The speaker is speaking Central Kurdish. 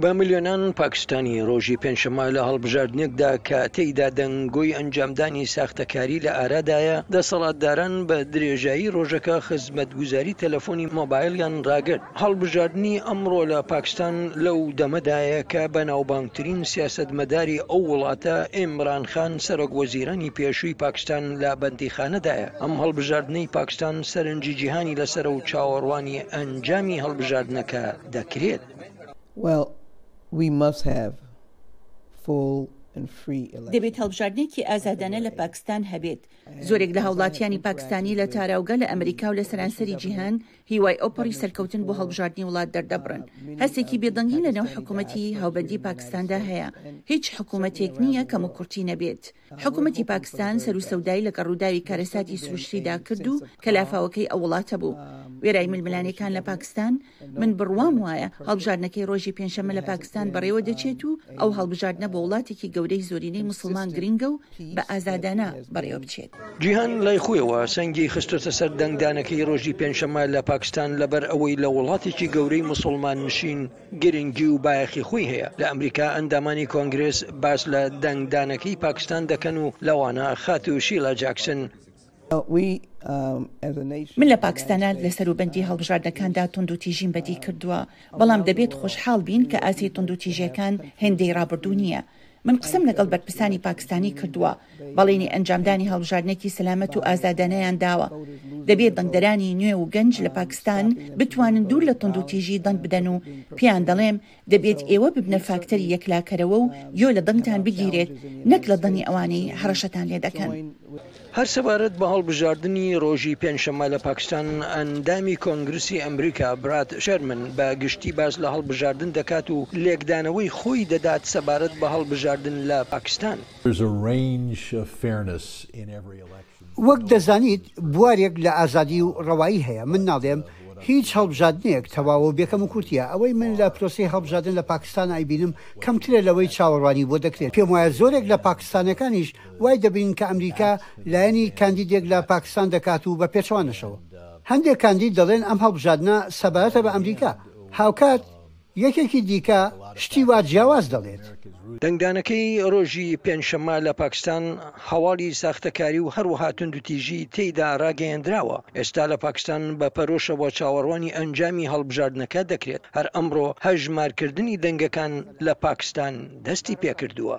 بە ملیۆنان پاکستانی ڕۆژی پێنجشەممە لە هەڵبژاردنێکدا کە تێیدا دەنگۆی ئەنجامدانی ساختەکاری لە ئارادایە، دەسەڵاتداران بە درێژایی ڕۆژەکە خزمەتگوزاری تەلەفۆنی مۆبایڵیان ڕاگرت. هەڵبژاردنی ئەمڕۆ لە پاکستان لەو دەمەدایە کە بەناوبانگترین سیاسەتمەداری ئەو وڵاتە ئیمران خان سەرۆک وەزیرانی پێشووی پاکستان لە بەندیخانەدایە. ئەم هەڵبژاردنەی پاکستان سەرنجی جیهانی لەسەرە و چاوەڕوانی ئەنجامی هەڵبژاردنەکە دەکرێت. دەبێت هەڵبژاردنێکی ئازادانە لە پاکستان هەبێت. زۆرێک لە هاوڵاتیانی پاکستانی لە تاراوگە، لە ئەمریکا و لە سەرانسەری جیهان هیوای ئەوپەڕی سەرکەوتن بۆ هەڵبژاردنی وڵات دەردەبڕن. هەستێکی بێدەنگی لەناو حکومەتی هاوبەندی پاکستاندا هەیە. هیچ حکومەتێک نییە کەموکورتی نەبێت. حکومەتی پاکستان سەرو سەودای لەگە ڕووداوی کارەساتی سروشتیدا کرد و کە لافاوەکەی ئەو وڵاتە بوو وێرای ململانێکان لە پاکستان من بڕوام وایە هەڵبژاردنەکەی ڕۆژی پێنجشەمە لە پاکستان بەڕێوە دەچێت و ئەو هەڵبژاردنە بۆ وڵاتێکی گەورەی زۆرینەی موسڵمان گرنگە و بە ئازادانە بەڕێوە بچێت. جیهان لای خۆیەوە سەنگی خستۆتە سەر دەنگدانەکەی ڕۆژی پێنجشەمە لە پاکستان لەبەر ئەوەی لە وڵاتێکی گەورەی موسڵمان نشین گرنگی و بایەخی خۆی هەیە، لە ئەمریکا ئەندامانی کۆنگرێس باس لە دەنگدانەکەی پاکستان دەکەن و لەوانە خاتوو شیلا جاکسن. من لە پاکستانە لە سەروبەندی هەڵبژاردنەکاندا توندوتیژیم بەدیکردووە، بەڵام دەبێت خۆشحاڵ بین کە ئاستی توندوتیژیەکان هێندەی رابردوو نییە، من قسەم لەگەڵ بەرپرسانی پاکستانی کردووە، بەڵێنی ئەنجامدانی هەڵبژاردنێکی سەلامەت و ئازادانەیان داوە. دەبێت دەنگدەرانی نوێ و گەنج لە پاکستان بتوانن دوور لە توندوتیژی دەنگ بدەن و پێیان دەڵێم دەبێت ئێوە ببنە فاکتەری یەکلاکەرەوە و گوێ لە دەنگتان بگیرێت نەک لە دەنی ئەوانەی هەڕەشەتان لێدەکەن. هەر سەبارەت بە هەڵبژاردنی ڕۆژی پێنجشەممە لە پاکستان، ئەندامی کۆنگرسی ئەمریکا براد شێرمن بە گشتی باس لە هەڵبژاردن دەکات و لێکدانەوەی خۆی دەدات سەبارەت بە هەڵبژاردن لە پاکستان. وەک دەزانیت بوارێک لە ئازادی و ڕەوایی هەیە، من ناڵێم هیچ هەڵبژادنێک تەواوە و بێکەم و کورتییە، ئەوەی من لە پرۆسەی هەڵبژادن لە پاکستان ئەیبینم کەمترە لەوەی چاوەڕوانی بۆ دەکرێت، پێم وایە زۆرێک لە پاکستانەکانیش وای دەبین کە ئەمریکا لایەنی کاندیدێک لە پاکستان دەکات و بە پێچەوانەشەوە. هەندێک کاندید دەڵێن ئەم هەڵبژاردنە سەبارەتە بە ئەمریکا، هاوکات یەکێکی دیکە شتی وا جیاواز دەڵێت. دەنگدانەکەی ڕۆژی پێنجشەممە لە پاکستان هەواڵی ساختەکاری و هەروەها توندوتیژی تێیدا ڕاگەیەندراوە. ئێستا لە پاکستان بە پەرۆشەوە چاوەڕوانی ئەنجامی هەڵبژاردنەکە دەکرێت. هەر ئەمڕۆ هەژمارکردنی دەنگەکان لە پاکستان دەستی پێکردووە.